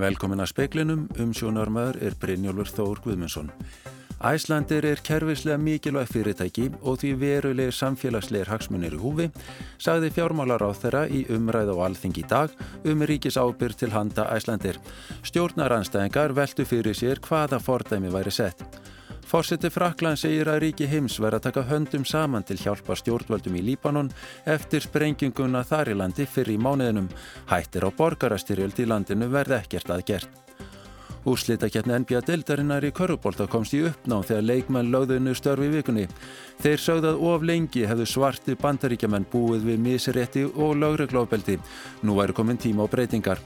Velkomin að speiklinum, um sjónarmöður er Brynjólfur Þór Guðmundsson. Æslandir er kervislega mikilvæg fyrirtæki og því verulegir samfélagsleir hagsmunir í húfi, sagði fjármálar á þeirra í umræð á alþing í dag um ríkis ábyrg til handa Æslandir. Stjórnaranstæðingar veldu fyrir sér hvaða fordæmi væri sett. Fórseti Frakland segir að ríki heims verða að taka höndum saman til hjálpa stjórnvöldum í Líbanon eftir sprenginguna þar í landi fyrir í mánuðinum. Hættir á borgarastyrjöld í landinu verði ekkert að gert. Úrslitakeppni NBA Dildarinnar í Körubólta komst í uppnáð þegar leikmenn lögðunni störfi vikunni. Þeir sögðu að of lengi hefðu svarti bandaríkjaman búið við misrétti og lögreglófbeldi. Nú væri komin tíma á breytingar.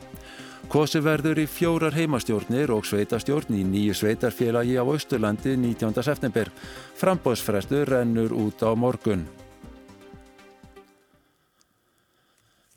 Kosi verður í fjórar heimastjórnir og sveitastjórn í nýju sveitarfélagi á Östurlandi 19. september. Frambóðsfrestur rennur út á morgun.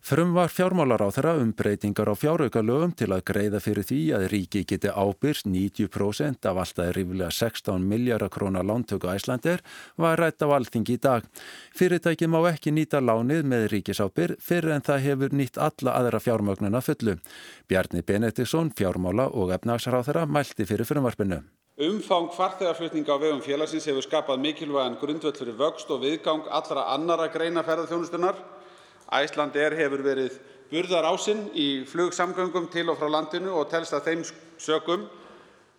Frum var fjármálar á þeirra um breytingar á fjáraukalögum til að greiða fyrir því að ríki geti ábyrst 90% af alltaf rífilega 16 miljardar krónar lántöku æslandir var rætt á alþingi í dag. Fyrirtæki má ekki nýta lánið með ríkisábyrg fyrir en það hefur nýtt alla aðra fjármögnuna fullu. Bjarni Benediktsson, fjármála og efnagsráð þeirra mælti fyrir frumvarpinu. Umfang farþegarflutninga á vegum félagsins hefur skapað mikilvægan grundvöld fyrir vöxt og viðgang allra annara greina ferðarþjónustunar Icelandair hefur verið burðarásinn í flugsamgöngum til og frá landinu og telst að þeim sökum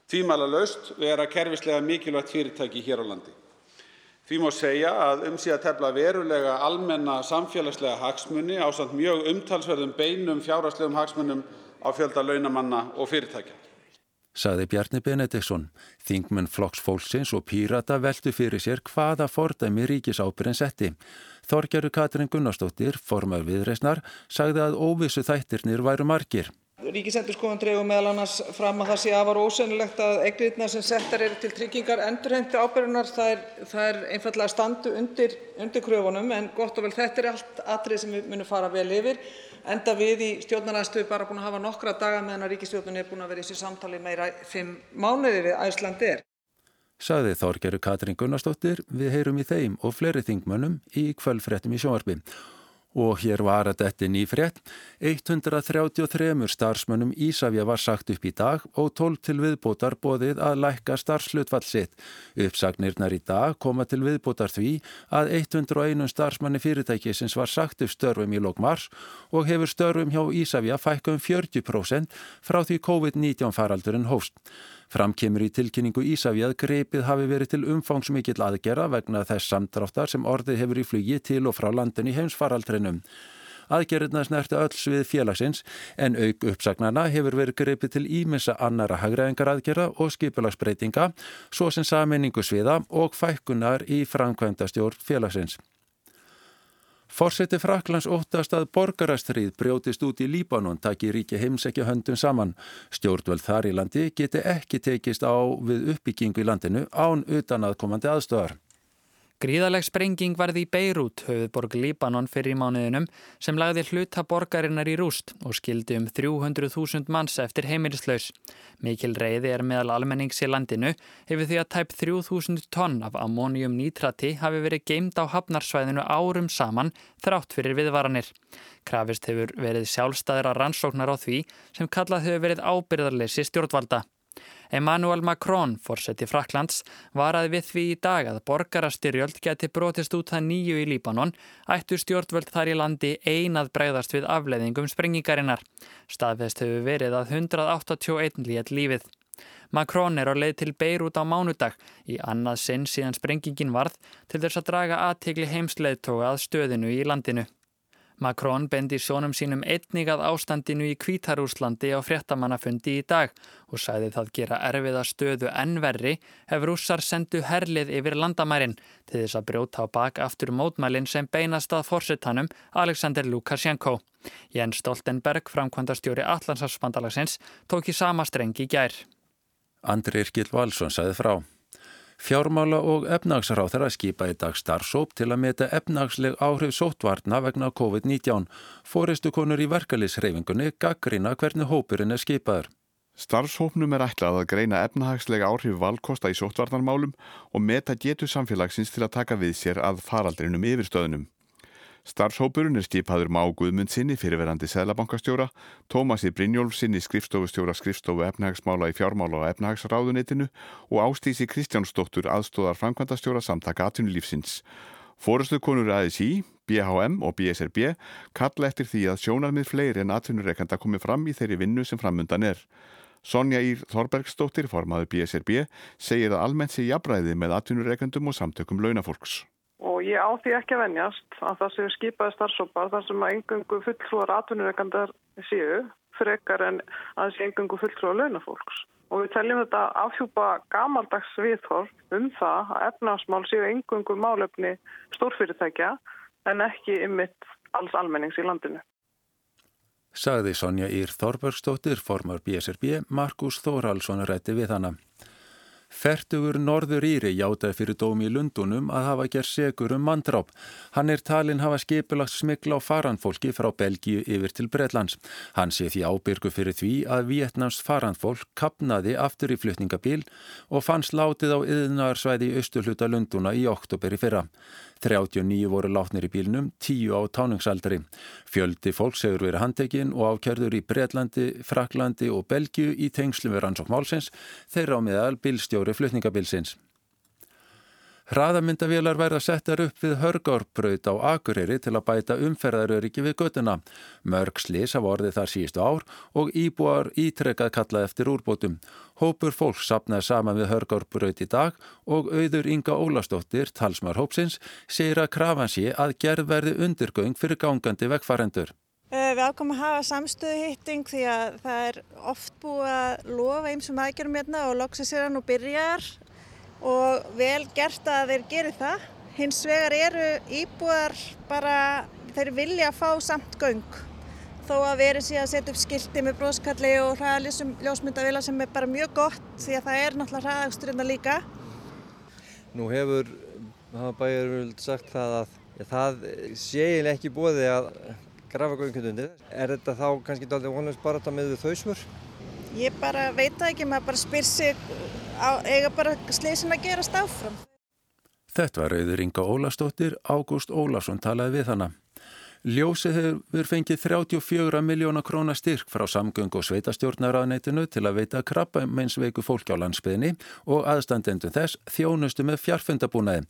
tvímælalaust vera kerfislega mikilvægt fyrirtæki hér á landi. Því má segja að um sé að tefla verulega almenna samfélagslega hagsmuni ásamt mjög umtalsverðum beinum fjárhagslegum hagsmunum á fjölda launamanna og fyrirtækja. Saði Bjarni Benediktsson, þingmenn Flokks Fólksins og Pírata veldu fyrir sér hvaða fordæmi ríkisábyrinn setti. Þorgjaru Katrin Gunnarsdóttir, formar viðreysnar, sagði að óvissu þættirnir væru margir. Ríkisendurskóðan dregur meðal annars fram að það sé afar ósennilegt að eignirna sem settar eru til tryggingar endurheimti ábyrgunar það, það er einfallega standu undir, undir kröfunum en gott og vel þetta er allt atrið sem við munum fara vel yfir enda við í stjórnaræðstöðu bara búin að hafa nokkra daga meðan að ríkistjórnun er búin að vera í þessi samtali meira fimm mánuði við Æslandir. Saði Þorgeru Katrin Gunnarsdóttir, við heyrum í þeim og fleiri þingmönnum í kvöldfréttum í sjónvarpi. Og hér var að þetta nýfrétt, 133 starfsmönnum Ísafja var sagt upp í dag og 12 til viðbótar bóðið að lækka starfslutfall sitt. Uppsagnirnar í dag koma til viðbótar því að 101 starfsmanni fyrirtækisins var sagt upp störfum í lókmars og hefur störfum hjá Ísafja fækkum 40% frá því COVID-19 faraldurinn hóst. Framkemur í tilkynningu Ísafi að greipið hafi verið til umfangsmikill aðgera vegna þess samdráttar sem orðið hefur í flugi til og frá landin í heimsfaraldrinum. Aðgerðina snerti öll svið félagsins en auk uppsagnarna hefur verið greipið til ímessa annara hagræðingar aðgerða og skipulagsbreytinga svo sem saminningu sviða og fækkunar í framkvæmda stjórn félagsins. Fórseti Fraklands óttast að borgarastrið brjótist út í Líbanon taki ríki heimsekja höndum saman. Stjórnvöld þar í landi geti ekki tekist á við uppbyggingu í landinu án utan aðkomandi aðstöðar. Gríðaleg sprenging varði í Beirut, höfuðborg Líbanon fyrir í mánuðinum, sem lagði hluta borgarinnar í rúst og skildi um 300.000 manns eftir heimilislaus. Mikil reyði er meðal almennings í landinu hefur því að tæp 3.000 tonn af ammonium nítrati hafi verið geimt á hafnarsvæðinu árum saman þrátt fyrir viðvaranir. Krafist hefur verið sjálfstæðra rannsóknar á því sem kallað hefur verið ábyrðarleysi stjórnvalda. Emmanuel Macron, fórseti Fraklands, varaði við því í dag að borgarastyrjöld geti brotist út það nýju í Líbanon, ættu stjórnvöld þar í landi einað bregðast við afleðingum sprengingarinnar. Staðfest hefur verið að 181 létt lífið. Macron er á leið til Beirut á mánudag í annað sinn síðan sprengingin varð til þess að draga aðtegli heimsleðtoga að stöðinu í landinu. Macron bendi sjónum sínum einnig að ástandinu í Kvítarúslandi á fréttamannafundi í dag og sæði það gera erfiða stöðu ennverri ef rússar sendu herlið yfir landamærin til þess að brjóta á bak aftur mótmælin sem beinast að fórsetanum Alexander Lukashenko. Jens Stoltenberg, framkvæmdastjóri Allandsafsbandalagsins, tók í sama strengi gær. Andri Irkil Valsson sæði frá. Fjármála og efnagsráð þeirra skipa í dag starfsóp til að meta efnagsleg áhrif sótvarna vegna COVID-19. Fóristu konur í verkalisreifingunni gaggrina hvernig hópurinn er skipaður. Starfshópnum er ætlað að greina efnahagslega áhrif valkosta í sótvarnarmálum og meta getu samfélagsins til að taka við sér að faraldrinum yfirstöðunum. Starfshópurinn er skipaður Má Guðmund sinni fyrirverandi Sælabankastjóra, Tómasi Brynjólf sinni skrifstofustjóra skrifstofu efnahagsmála í fjármála og efnahagsráðunitinu og Ástísi Kristjánsdóttur aðstóðar framkvæmdastjóra samtaka aðtunulífsins. Fórustukonur ASI, BHM og BSRB kalla eftir því að sjónarmið fleiri en aðtunureikanda komi fram í þeirri vinnu sem framundan er. Sonja Ír Þorbergsdóttir, formaður BSRB, segir að almennt sé jafnræði með aðtunureikandum og samtökum launafólks og ég á því ekki að venjast að það séu skipaði starfsópar þar sem að engungu fulltrúar atvinnureikandar séu frekar en að þessi engungu fulltrúar launafólks. Og við teljum þetta afhjúpa gamaldags viðhorf um það að efnarsmál séu engungu málefni stórfyrirtækja en ekki ymitt alls almennings í landinu. Sagði Sonja Ír Þorbergstóttir, formar BSRB, Markus Þórhalsson rætti við hana. Fertugur Norður Íri játaði fyrir dómi í Lundunum að hafa gerð segur um mandráp. Hann er talin hafa skipilagt smikla á faranfólki frá Belgíu yfir til Breitlands. Hann sé því ábyrgu fyrir því að Vietnams faranfólk kapnaði aftur í flutningabíl og fanns látið á yðnarsvæði í Östurhluta Lunduna í oktoberi fyrra. 39 voru látnir í bílnum, 10 á táningsaldri. Fjöldi fólks hefur verið handekinn og ákjörður í Breitlandi, Fraklandi og Belgiu í tengslum við rannsókmálsins, þeirra á meðal bílstjóri flutningabilsins. Hraðamyndavélar verða settar upp við hörgárbraut á Akureyri til að bæta umferðaröryggi við göttuna. Mörg slis hafa orðið þar síðustu ár og íbúar ítrekkað kalla eftir úrbótum. Hópur fólk sapnaði saman við hörgárbraut í dag og auður Inga Ólastóttir, talsmar hópsins, segir að krafan sé að gerð verði undirgöng fyrir gangandi vekkfarendur. Eh, við ákomum að hafa samstöðu hitting því að það er oft búið að lofa eins og maðurum hérna og loksist sér hann og byrjar og vel gert að þeir geri það. Hins vegar eru íbúar bara, þeir vilja að fá samt göng þó að veri síðan að setja upp skilti með bróðskalli og hraðalísum ljósmyndavila sem er bara mjög gott því að það er náttúrulega hraðagsturinn að líka. Nú hefur bæjarvöld sagt það að ja, það sé eiginlega ekki bóði að grafa göngundundir. Er þetta þá kannski doldið vonast bara þetta með þau svör? Ég bara veit það ekki, maður bara spyr sig eiga bara sliðsinn að gerast áfram. Þetta var auður Inga Ólastóttir, Ágúst Ólason talaði við hana. Ljósið hefur fengið 34 miljóna króna styrk frá samgöng og sveitastjórnaraðneitinu til að veita krabbameinsveiku fólki á landsbyðinni og aðstandendum þess þjónustu með fjarfundabúnaði.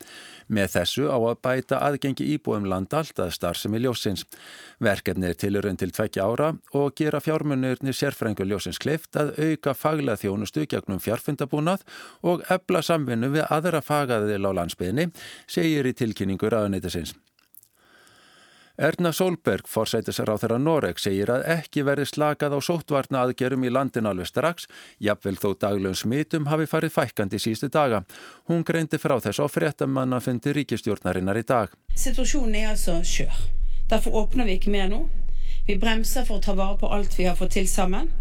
Með þessu á að bæta aðgengi íbúum land allt að starfsemi ljósins. Verkefni er tilurinn til tvekkja ára og gera fjármunurnir sérfrængur ljósins kleift að auka faglega þjónustu gegnum fjarfundabúnað og ebla samvinnu við aðra fagaðil á landsbyðinni, segir í tilkynningu raðuneytisins. Erna Solberg, forsætisar á þeirra Noreg, segir að ekki verði slakað á sóttvarna aðgerum í landin alveg strax, jafnvel þó daglegum smitum hafi farið fækkandi sístu daga. Hún greindi frá þess á frettamanna fundi ríkistjórnarinnar í dag. Situasjonen er altså kjør. Derfor åpner vi ikke mer nå. Vi bremser for å ta vare på alt vi har fått til sammen.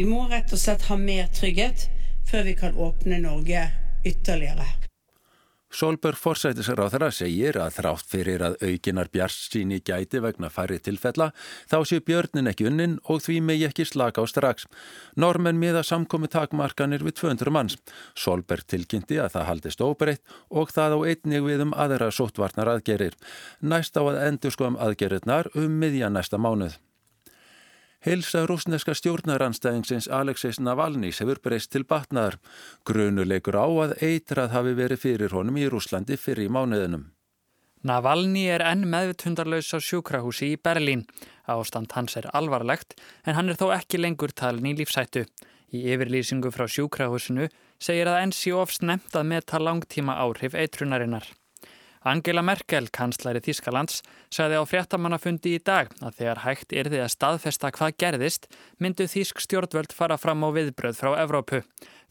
Vi må rett og slett ha mer trygghet før vi kan åpne Norge ytterligere. Solberg þeirra segir að þrátt fyrir að aukinar bjarstsíni gæti vegna færri tilfella þá sé björnin ekki unnin og því megi ekki slaka á strax. Normen miða samkomi takmarkanir við 200 manns. Solberg tilkynnti að það haldist óbreytt og það á einnig við um aðra sóttvarnar aðgerir. Næst á að endur skoðum aðgerirnar um miðja næsta mánuð. Heilsa rúsneska stjórnaranstæðingsins Alexeis Navalnís hefur breyst til batnaðar. Grunuleikur á að eitrað hafi verið fyrir honum í Rúslandi fyrir í mánuðinum. Navalny er enn meðvitundarlaus á sjúkrahúsi í Berlín. Ástand hans er alvarlegt en hann er þó ekki lengur talin í lífsættu. Í yfirlýsingu frá sjúkrahúsinu segir að enn sé ofst nefnt að meta langtíma áhrif eitrunarinnar. Angela Merkel, kanslari Þískalands, sagði á fréttamannafundi í dag að þegar hægt er því að staðfesta hvað gerðist, myndu Þísk stjórnvöld fara fram á viðbröð frá Evrópu.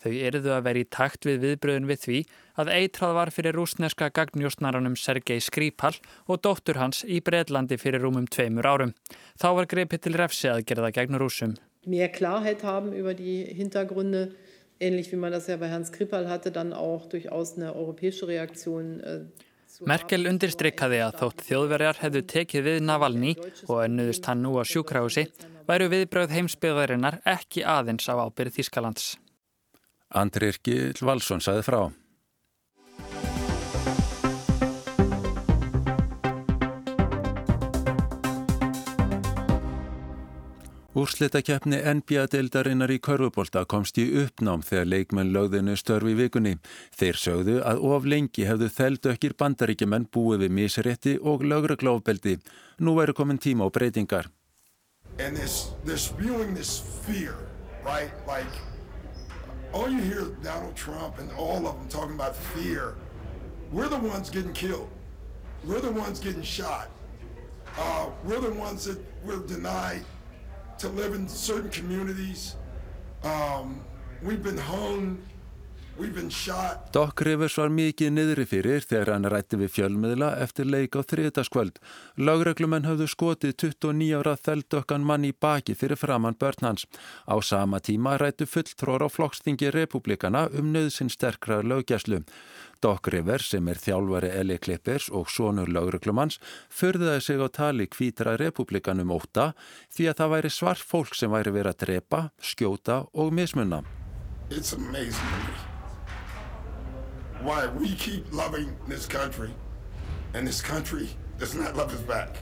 Þau eruðu að vera í takt við viðbröðun við því að eitrað var fyrir rúsneska gagnjósnaranum Sergei Skripal og dóttur hans í Breitlandi fyrir rúmum tveimur árum. Þá var greipið til refsi að gera það gegn rúsum. Mér klarheit haben über die Hintergründe, ähnlich wie man das ja bei Herrn Skripal hatte, dann auch durchaus eine europäische Reaktion äh, Merkel undirstreikaði að þótt þjóðverjar hefðu tekið við Navalny og önnuðust hann nú á sjúkrahúsi, væru viðbröð heimsbyggðarinnar ekki aðeins á ábyrð Þískalands. Andrir Gil Valsson saði frá. Úrslitakeppni NBA-deildarinnar í Körfubólta komst í uppnám þegar leikmenn lögðinu störfi í vikunni. Þeir sögðu að of lengi hefðu þeldökkir bandaríkjumenn búið við misrétti og lögreglófbeldi. Nú væru komin tíma á breytingar. And they're, they're spewing this fear, right? Like, all you hear Donald Trump and all of them talking about fear. We're the ones getting killed. We're the ones getting shot. Uh, we're the ones that were denied to live in certain communities. Um, we've been shot. Doc Rivers var mikið niðri fyrir þegar hann rætti við fjölmiðla eftir leik á þriðdaskvöld. Lágreglumenn höfðu skotið 29 ára þeldökkan mann í baki fyrir framann börn hans. Á sama tíma rættu fulltrór á flokkstingi republikana um nöðsinn sterkra lögjæslu. Doc Rivers sem er þjálfari Eli Klippers og sonur lauruglumanns förðaði sig á tali kvítra republikanum óta því að það væri svart fólk sem væri verið að drepa, skjóta og mismunna. It's amazing to me why we keep loving this country and this country does not love us back.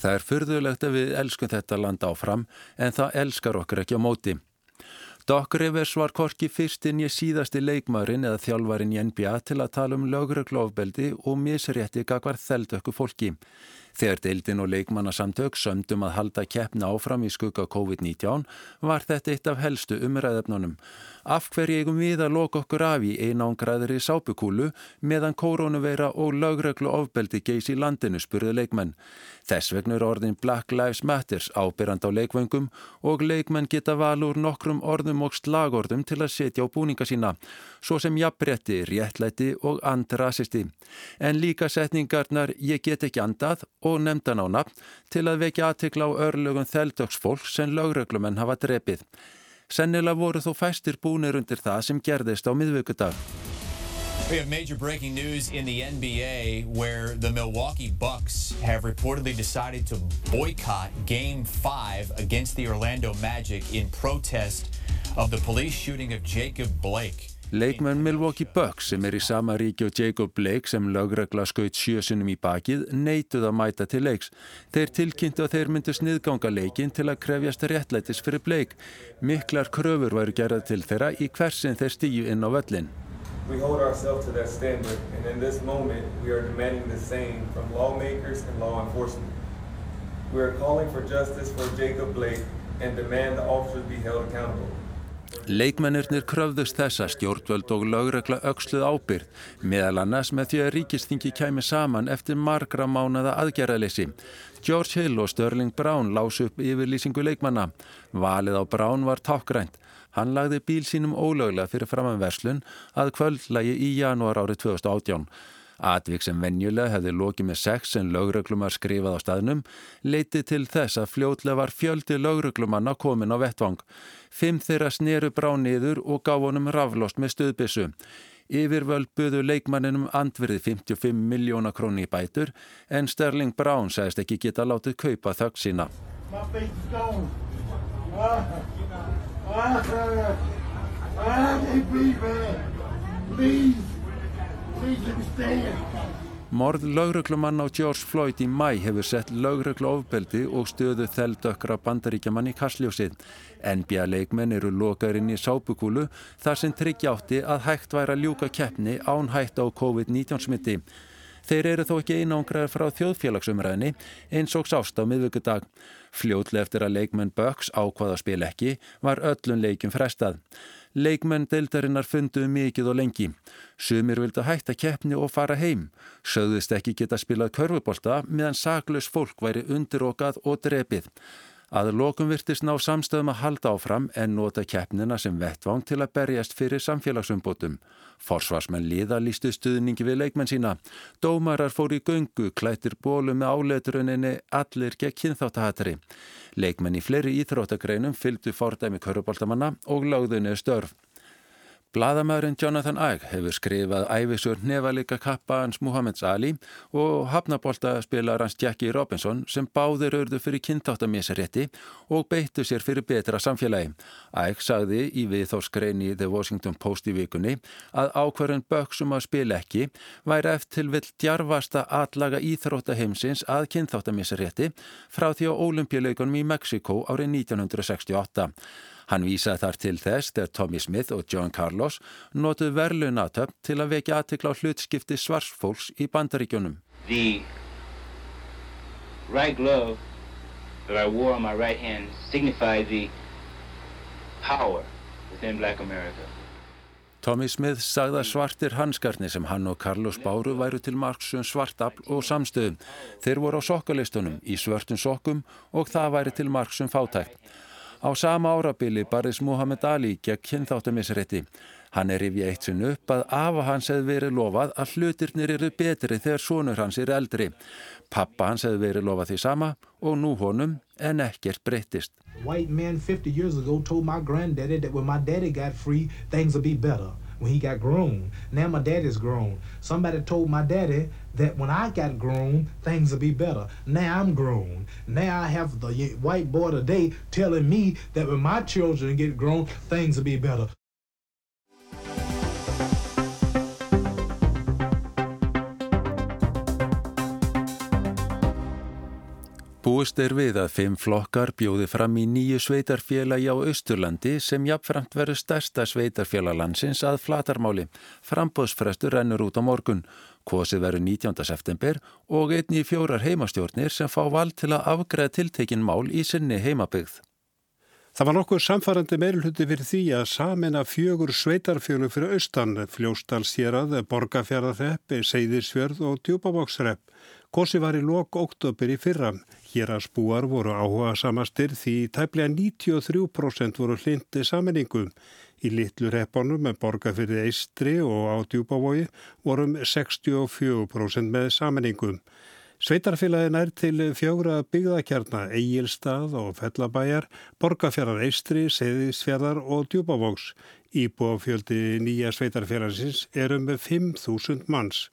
Það er fyrðulegt að við elskum þetta land áfram en það elskar okkur ekki á móti. Doc Rivers var korki fyrstinn ég síðasti leikmarin eða þjálfarin í NBA til að tala um lögreglofbeldi og misrétti gagvar þeldökku fólki. Þegar deildin og leikmannasamtök sömdum að halda keppna áfram í skugga COVID-19 var þetta eitt af helstu umræðefnunum. Af hverju eigum við að loka okkur af í einangraðri sápukúlu meðan koronaveira og lögreglu ofbeldi geys í landinu spurði leikmenn. Þess vegna er orðin Black Lives Matters ábyrrand á leikvöngum og leikmenn geta valur nokkrum orðum og slagordum til að setja á búninga sína, svo sem jafnbretti, réttlæti og antirasisti. En líka setningarnar ég get ekki andað og nefndan á nafn til að vekja aðtikla á örlögum þeldöksfólk sem lögreglumenn hafa drepið. Sennilega voru þó fæstir búnir undir það sem gerðist á miðvöggudag. We have major breaking news in the NBA where the Milwaukee Bucks have reportedly decided to boycott Game 5 against the Orlando Magic in protest of the police shooting of Jacob Blake. Leikmenn Milwaukee Bucks sem er í sama ríki og Jacob Blake sem lögregla skaut sjösunum í bakið neituð að mæta til leiks. Þeir tilkynntu að þeir myndu sniðganga leikin til að krefjast réttlætis fyrir Blake. Miklar kröfur væru gerað til þeirra í hversin þeir stíu inn á völlin. We hold ourselves to that standard and in this moment are demanding the same from lawmakers and law enforcement. We are calling for justice for Jacob Blake and demand the officers be held accountable. Leikmennirnir kröfðust þessa stjórnvöld og lögregla auksluð ábyrð, meðal annars með því að ríkistingi kæmi saman eftir margra mánada aðgerðalessi. George Hill og Sterling Brown lásu upp yfirlýsingu leikmanna. Valið á Brown var tákgrænt. Hann lagði bíl sínum ólöglega fyrir framanverslun að kvöldlægi í janúar árið 2018. Atvik sem venjulega hefði lokið með sex en lögreglumar skrifað á staðnum leiti til þess að fljótlega var fjöldi lögreglumanna komin á vettvang. Fimm þeirra sneru brá niður og gaf honum raflost með stuðbissu. Yfirvöld buðu leikmanninum andverði 55 miljóna króni í bætur en Sterling Brown segist ekki geta látið kaupa þögg sína. Morð lauruglumann á George Floyd í mæ hefur sett lauruglu ofbeldi og stöðu þeldökra bandaríkjaman í kastljósið. NBA leikmenn eru lokaður inn í sápukúlu þar sem tryggjátti að hægt væri að ljúka keppni án hægt á COVID-19 smitti. Þeir eru þó ekki einangraður frá þjóðfélagsumræðinni eins og sást á miðvöggudag. Fljótlega eftir að leikmenn Böks ákvaða spil ekki var öllun leikum frestað. Leikmenn deildarinnar funduðu mikið og lengi. Sumir vildu hætta keppni og fara heim. Sögðust ekki geta spilað körfubólta meðan saklaus fólk væri undirokað og drepið. Að lokum virtist ná samstöðum að halda áfram en nota keppnina sem vettvang til að berjast fyrir samfélagsumbótum. Forsvarsmenn liða lístu stuðningi við leikmenn sína. Dómarar fór í göngu, klættir bólu með áleituruninni allir gegn kynþáttahatari. Leikmenn í fleiri íþróttagreinum fylgdu fordæmi köruboltamanna og láðunni störf. Bladamæðurinn Jonathan Ike hefur skrifað æfisur nefalika kappa hans Muhammeds Ali og hafnaboltaspilar hans Jackie Robinson sem báðir örðu fyrir kynntáttamísarétti og beittu sér fyrir betra samfélagi. Ike sagði í viðþóskrein í The Washington Post í vikunni að ákvarðun böksum að spila ekki væri eftir vill djarfasta atlaga íþróttaheimsins að kynntáttamísarétti frá því á ólimpíuleikunum í Mexiko árið 1968. Hann vísaði þar til þess þegar Tommy Smith og John Carlos notuð verlunatöpp til að vekja aðtikla á hlutskipti svarsfólks í bandaríkjunum. The right glove that I wore on my right hand signified the power within black America. Tommy Smith sagði að svartir hanskarni sem hann og Carlos Báru væru til marksum svartafl og samstöðum. Þeir voru á sokkalistunum í svörtum sokkum og það væri til marksum fátækt. Á sama árabili barðis Muhammad Ali gegn kynþáttamisrætti. Hann er yfir eitt sinn upp að afa hans hefði verið lofað að hlutirnir eru betri þegar sonur hans er eldri. Pappa hans hefði verið lofað því sama og nú honum en ekkert breyttist. White man 50 years ago told my granddaddy that when my daddy got free things would be better. When he got grown. Now my daddy's grown. Somebody told my daddy that when I got grown, things would be better. Now I'm grown. Now I have the white boy today telling me that when my children get grown, things will be better. Búist er við að fimm flokkar bjóði fram í nýju sveitarfélagi á Östurlandi sem jafnframt verður stærsta sveitarfélaglandsins að flatarmáli. Frambóðsfrestur rennur út á morgun. Kvosið verður 19. september og einni í fjórar heimastjórnir sem fá vald til að afgreða tiltekin mál í sinni heimabygð. Það var nokkuð samfarrandi meirulhutti fyrir því að samina fjögur sveitarfjölu fyrir austan, Fljóstalshérað, Borgafjaraðrepp, Seyðisfjörð og Djúbabóksrepp. Kosi var í lok oktober í fyrra. Hér að spúar voru áhuga samastir því tæplega 93% voru hlindi saminningu. Í litlu reppanum með borgarfyrði Eistri og á djúbavogi vorum 64% með saminningu. Sveitarfélagin er til fjóra byggðakjarna, Egilstað og Fellabæjar, borgarfjörðar Eistri, Seðisfjörðar og djúbavogs. Íbúafjöldi nýja sveitarfélagsins er um 5.000 manns.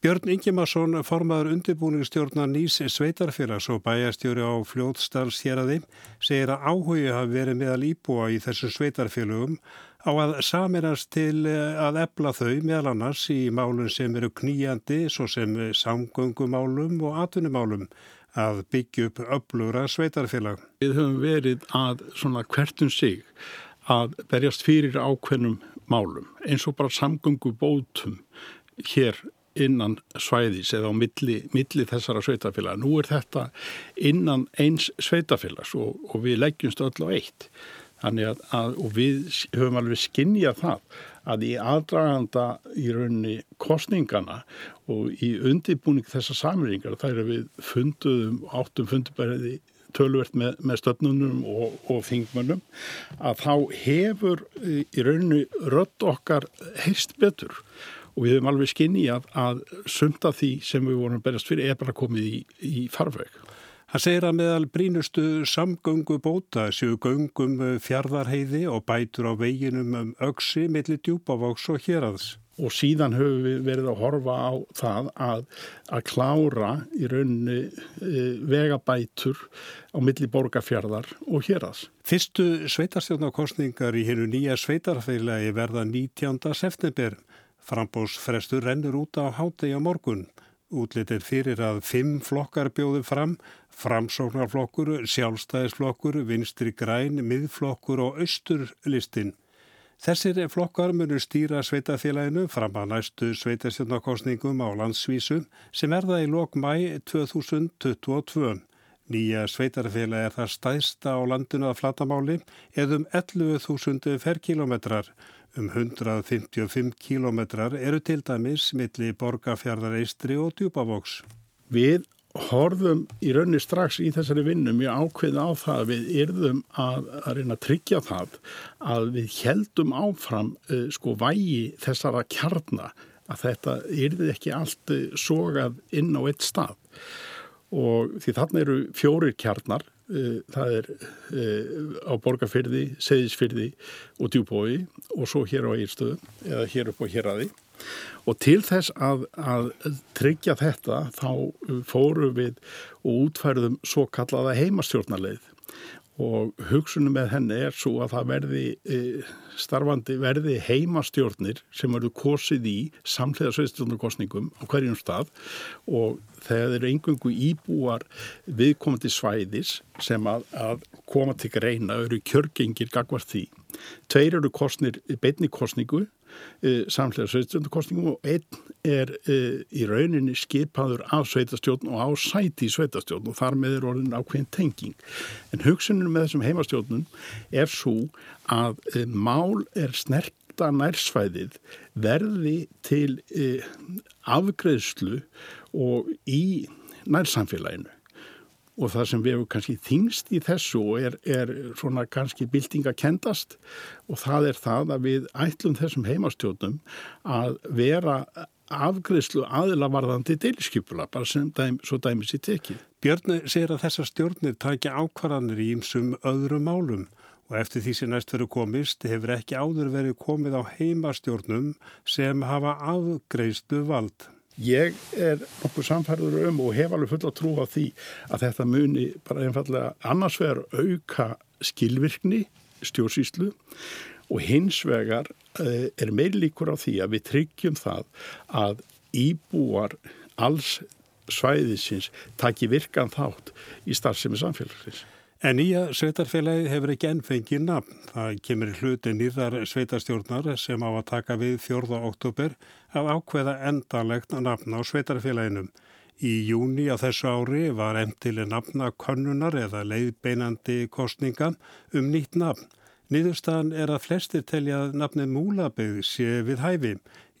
Björn Ingimarsson, formaður undirbúningsstjórnar Nýs Sveitarfélags og bæjastjóri á fljóðstalsjeraði, segir að áhugi hafi verið meðal íbúa í þessum sveitarfélögum á að saminast til eh, að ebla þau meðal annars í málun sem eru kníjandi, svo sem samgöngumálum og atvinnumálum að byggja upp öflugra sveitarfélag. Við höfum verið að svona hvertum sig að berjast fyrir ákveðnum málum eins og bara samgöngubótum hér innan svæðis eða á milli, milli þessara sveitafélag. Nú er þetta innan eins sveitafélags og, og við leggjumst öll á eitt. Þannig að, að við höfum alveg skinnjað það að í aðdraganda í rauninni kostningana og í undirbúning þessa samringar þær er við funduðum, áttum fundubæriði tölvert með, með stöfnunum og, og þingmönnum að þá hefur í rauninni rött okkar heist betur og við hefum alveg skinni að, sumta því sem við vorum berast fyrir er bara komið í, í farveg. Hann segir að meðal brínustu samgöngu bóta séu göngum fjardarheiði og bætur á veginum um öksi millir djúbavóks og hérads. Og síðan höfum við verið að horfa á það að, að klára í rauninni e, vegabætur á milli borgarfjardar og hérads. Fyrstu sveitarstjórnarkostningar í hennu nýja sveitarfeilagi verða 19. september. Frambósfrestur rennur út á hátegi á morgun. Útlitið fyrir að fimm flokkar bjóðu fram, framsóknarflokkur, sjálfstæðisflokkur, vinstri græn, miðflokkur og austurlistin. Þessir flokkar munur stýra sveitafélaginu fram að næstu sveitasjónarkostningum á landsvísu sem erða í lok mæ 2022. Nýja sveitarfélag er það stæðsta á landinu að flatamáli eðum 11.000 ferkilometrar. Um 155 kilometrar eru til dæmis milli borgarfjardar Eistri og Djúbavoks. Við horfum í raunni strax í þessari vinnu mjög ákveð á það að við yrðum að, að reyna að tryggja það að við heldum áfram uh, sko vægi þessara kjarna að þetta yrði ekki allt uh, sogað inn á eitt stað og því þarna eru fjórir kjarnar það er eh, á Borgarfyrði, Seyðisfyrði og Djúbói og svo hér á Eirstöðu eða hér upp á Héradi og til þess að, að tryggja þetta þá fóru við og útfærðum svo kallaða heimastjórnarleið og hugsunum með henni er svo að það verði e, starfandi verði heimastjórnir sem verður kosið í samlega sveistjórnarkostningum á hverjum stað og þegar þeir eru engungu íbúar viðkomandi svæðis sem að, að koma til greina eru kjörgengir gagvart því. Tveir eru kostnir beinni kostningu uh, samhlega sveitastjórnarkostningum og einn er uh, í rauninni skipaður af sveitastjórn og á sæti í sveitastjórn og þar með er orðin ákveðin tenging. En hugsunum með þessum heimastjórnum er svo að uh, mál er snerta nærsvæðið verði til afgreðslu og í nærsamfélaginu og það sem við hefum kannski þingst í þessu er, er svona kannski byltingakendast og það er það að við ætlum þessum heimastjónum að vera afgriðslu aðilavarðandi deilskipula, bara sem dæm, svo dæmis í tekið. Björn segir að þessar stjórnir takja ákvarðanir í einsum öðrum málum og eftir því sem næst verið komist hefur ekki áður verið komið á heimastjórnum sem hafa afgreðslu vald. Ég er nokkuð samfærður um og hef alveg full að trú á því að þetta muni bara einfallega annars vegar auka skilvirkni stjórnsýslu og hins vegar eh, er meil líkur á því að við tryggjum það að íbúar alls svæðisins taki virkan þátt í starfsemi samfélagsins. En nýja sveitarfélagi hefur ekki ennfengið nafn. Það kemur hluti nýðar sveitarstjórnar sem á að taka við 4. oktober að ákveða endalegt nafn á sveitarfélaginum. Í júni á þessu ári var endileg nafna konnunar eða leiðbeinandi kostninga um nýtt nafn. Nýðurstaðan er að flestir telja að nafnið Múlabegð sé við hæfi.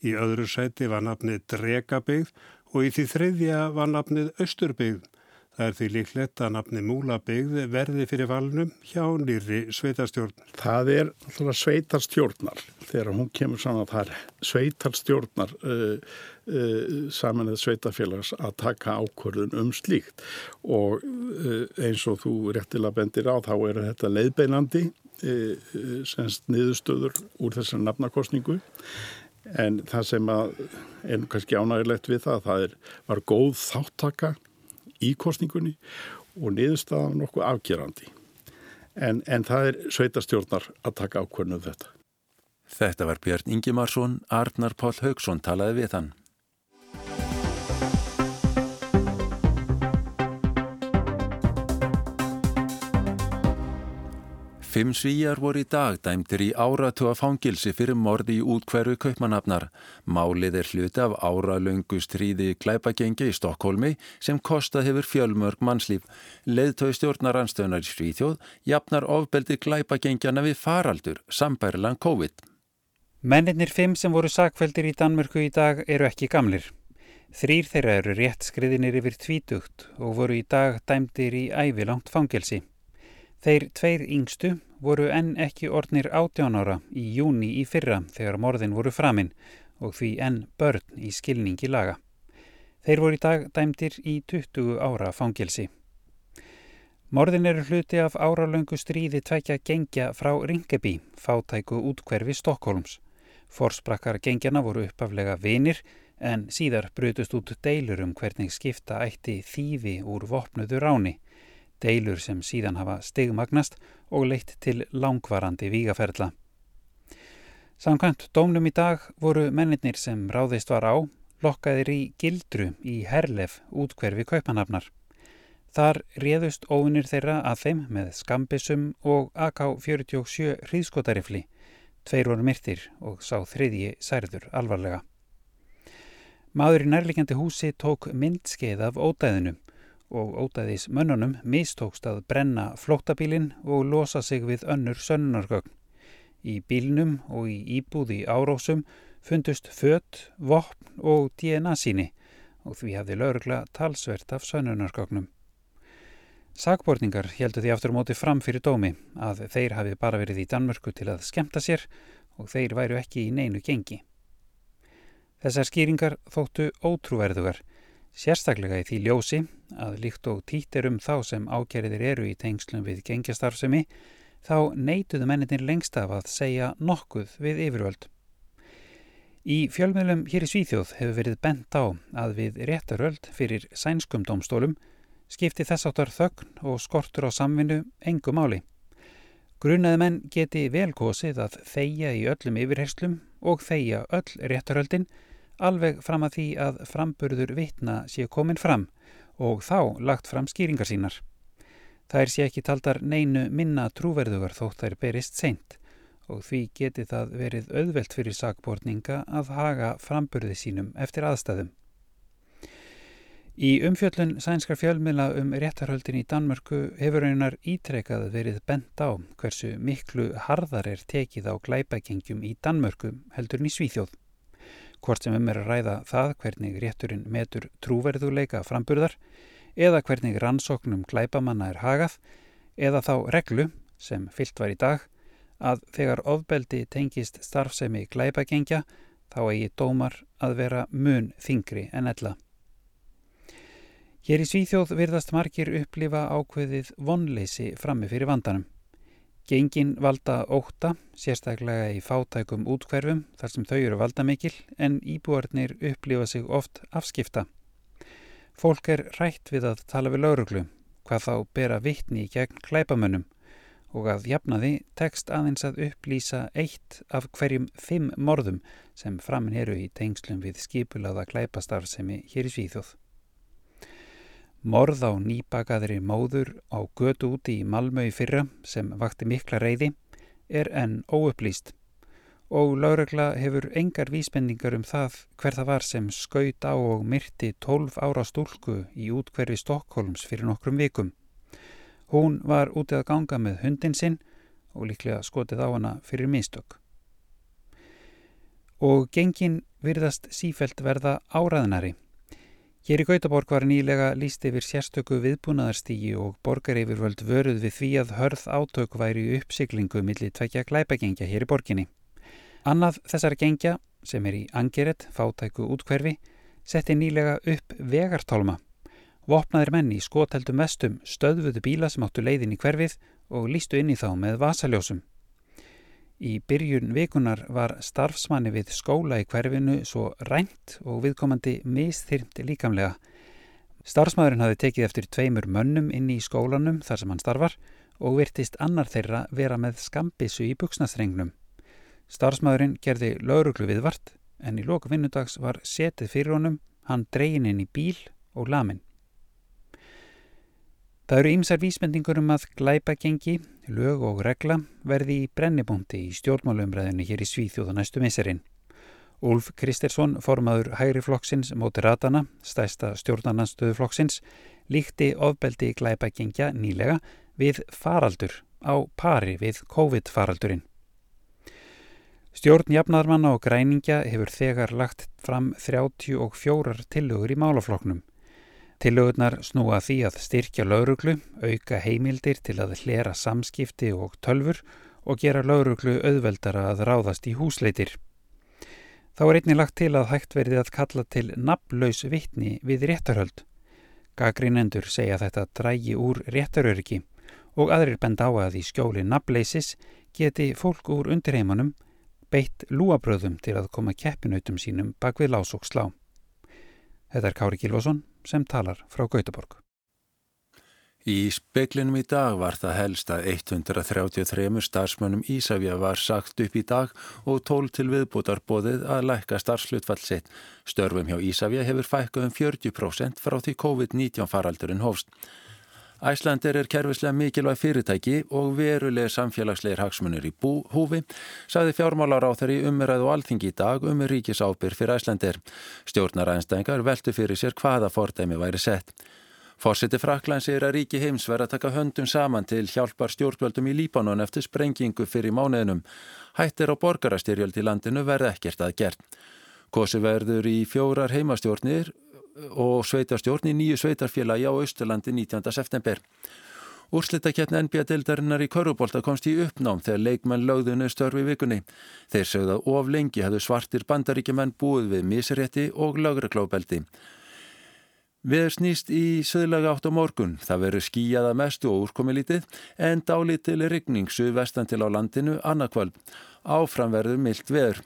Í öðru sæti var nafnið Dregabegð og í því þriðja var nafnið Östurbegð. Það er því líklegt að nafni Múlabyggð verði fyrir valnum hjá nýri sveitarstjórn. Það er sveitarstjórnar þegar hún kemur saman að er sveitarstjórnar uh, uh, saman eða sveitarfélags að taka ákvörðun um slíkt og uh, eins og þú réttilega bendir á þá er þetta leiðbeinandi semst niðurstöður úr þessar nafnakostningu en það sem er kannski ánægilegt við það það er, var góð þáttaka í kostningunni og niðurstaðan nokkuð afgerandi. En, en það er sveitastjórnar að taka ákvörnuð um þetta. Þetta var Björn Ingimarsson, Arnar Pál Haugsson talaði við hann. Fimm svíjar voru í dag dæmtir í áratuga fangilsi fyrir morði í útkverfi kaupmanafnar. Málið er hluti af áralöngu stríði glæpagengi í Stokkólmi sem kostað hefur fjölmörg mannslíf. Leðtöi stjórnaranstöðunar í Svíþjóð jafnar ofbeldi glæpagengjana við faraldur, sambærilan COVID. Menninir fimm sem voru sakveldir í Danmörku í dag eru ekki gamlir. Þrýr þeirra eru rétt skriðinir yfir tvítugt og voru í dag dæmtir í ævilangt fangilsi. Þeir tveir yngstu voru enn ekki ornir átjánara í júni í fyrra þegar morðin voru framinn og því enn börn í skilningi laga. Þeir voru í dag dæmdir í 20 ára fangilsi. Morðin eru hluti af áralöngu stríði tvekja gengja frá Ringebi, fátæku útkverfi Stokkólms. Forsprakkar gengjana voru uppaflega vinir en síðar brutust út deilur um hvernig skipta ætti þýfi úr vopnuðu ráni deilur sem síðan hafa stigmagnast og leitt til langvarandi vígaferðla. Samkvæmt dómnum í dag voru mennir sem ráðist var á lokkaðir í gildru í Herlef útkverfi kaupanafnar. Þar réðust óvinnir þeirra að þeim með skambisum og AK-47 hríðskotarifli. Tveir voru myrtir og sá þriðji særður alvarlega. Maður í nærlikjandi húsi tók myndskeið af ódæðinu og ótaðis mönnunum mistókst að brenna flóttabílinn og losa sig við önnur sönnunargögn. Í bílnum og í íbúði árósum fundust fött, vopn og DNA síni og því hafði laurugla talsvert af sönnunargögnum. Sagborningar heldu því aftur móti fram fyrir dómi að þeir hafi bara verið í Danmörku til að skemta sér og þeir væru ekki í neinu gengi. Þessar skýringar þóttu ótrúverðugar Sérstaklega í því ljósi að líkt og títir um þá sem ákjæriðir eru í tengslum við gengjastarfsemi þá neituðu menninir lengst af að segja nokkuð við yfirvöld. Í fjölmiðlum hér í Svíþjóð hefur verið bent á að við réttaröld fyrir sænskum domstólum skipti þess áttar þögn og skortur á samvinnu engu máli. Grunaði menn geti velkosið að þeia í öllum yfirherslum og þeia öll réttaröldin alveg fram að því að framburður vitna sé komin fram og þá lagt fram skýringar sínar. Er sé ekki taldar neinu minna trúverðugar þótt þær berist seint og því geti það verið auðvelt fyrir sakbortninga að haga framburði sínum eftir aðstæðum. Í umfjöllun sænskar fjölmila um réttarhöldin í Danmörku hefur einar ítrekað verið bent á hversu miklu harðar er tekið á glæpagengjum í Danmörku heldur í Svíþjóð. Hvort sem um er að ræða það hvernig rétturinn metur trúverðuleika framburðar eða hvernig rannsóknum glæpamanna er hagað eða þá reglu sem fyllt var í dag að þegar ofbeldi tengist starfsemi glæpagengja þá eigi dómar að vera mun þingri en ella. Hér í Svíþjóð virðast margir upplifa ákveðið vonleysi frammi fyrir vandanum. Gengin valda óta, sérstaklega í fátækum útkverfum þar sem þau eru valda mikil en íbúarnir upplifa sig oft afskipta. Fólk er rætt við að tala við lauruglu, hvað þá bera vittni gegn klæpamönnum og að jafnaði tekst aðeins að upplýsa eitt af hverjum fimm morðum sem framin eru í tengslum við skipulaða klæpastarfsemi hér í Svíþjóð. Morð á nýbakaðri móður á götu úti í Malmö í fyrra sem vakti mikla reyði er enn óupplýst og Láregla hefur engar vísbendingar um það hver það var sem skaut á og myrti 12 ára stúlku í útkverfi Stokkólms fyrir nokkrum vikum. Hún var útið að ganga með hundin sinn og líklega skotið á hana fyrir mistök. Og gengin virðast sífelt verða áraðnari Hér í Gautaborg var nýlega líst yfir sérstöku viðbúnaðarstígi og borgaryfirvöld vöruð við því að hörð átök væri uppsiglingu millir tvekja glæpagengja hér í borginni. Annað þessar gengja, sem er í angeret, fátæku útkverfi, setti nýlega upp vegartálma. Vopnaðir menn í skoteldum vestum stöðvuðu bíla sem áttu leiðin í hverfið og lístu inn í þá með vasaljósum. Í byrjun vikunar var starfsmanni við skóla í hverfinu svo rænt og viðkomandi misþyrmt líkamlega. Starfsmæðurinn hafi tekið eftir tveimur mönnum inn í skólanum þar sem hann starfar og virtist annar þeirra vera með skambissu í buksnastrengnum. Starfsmæðurinn gerði lauruglu viðvart en í loku vinnudags var setið fyrir honum, hann dreyin inn í bíl og lamin. Það eru ýmsar vísmendingur um að glæpagengi, lög og regla verði í brennibóndi í stjórnmálumræðinu hér í Svíþjóða næstu miserinn. Úlf Kristersson, formaður hægri flokksins móti ratana, stæsta stjórnarnanstöðu flokksins, líkti ofbeldi glæpagengja nýlega við faraldur á pari við COVID-faraldurinn. Stjórn jafnaðarmanna og græningja hefur þegar lagt fram 34 tillögur í málafloknum. Tillögurnar snúa því að styrkja lauruglu, auka heimildir til að hlera samskipti og tölfur og gera lauruglu auðveldara að ráðast í húsleitir. Þá er einnig lagt til að hægt verði að kalla til nafnlaus vittni við réttarhöld. Gagrínendur segja þetta drægi úr réttaröryggi og aðrir bend á að í skjóli nafnleisis geti fólk úr undirheimanum beitt lúabröðum til að koma keppinautum sínum bak við lás og slá. Þetta er Kári Kilvason sem talar frá Gautaborg. Í speklinum í dag var það helst að 133 starfsmönnum Ísafja var sagt upp í dag og tól til viðbútar bóðið að lækka starfslutfall sitt. Störfum hjá Ísafja hefur fækkað um 40% frá því COVID-19 faraldurinn hófst. Æslandir er kervislega mikilvæg fyrirtæki og verulega samfélagsleir hagsmunir í bú, húfi, saði fjármálar á þeirri umræðu og alþingi í dag um ríkisábyr fyrir Æslandir. Stjórnaræðinstængar veltu fyrir sér hvaða fordæmi væri sett. Fórseti Frakland segir að ríki heims verða að taka höndum saman til hjálpar stjórnvöldum í Líbanon eftir sprengingu fyrir mánuðinum. Hættir á borgarastyrjöld í landinu verða ekkert að gert. Kosi verður í fjórar heimastjórnir og sveitarstjórn í nýju sveitarfélagi á Östurlandi 19. september. Úrslitakefni NBA-deildarinnar í Körubólta komst í uppnám þegar leikmenn lögðunni störfi vikunni. Þeir sögða of lengi hafðu svartir bandaríkjumenn búið við miserétti og lögreklóbeldi. Veður snýst í söðlaga átt á morgun. Það verður skíjaða mestu og úrkomilítið en dálítil er ryggning söðu vestan til á landinu annarkvöld. Áframverður myllt veður.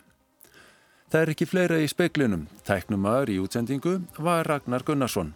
Það er ekki fleira í speiklinum. Tæknumar í útsendingu var Ragnar Gunnarsson.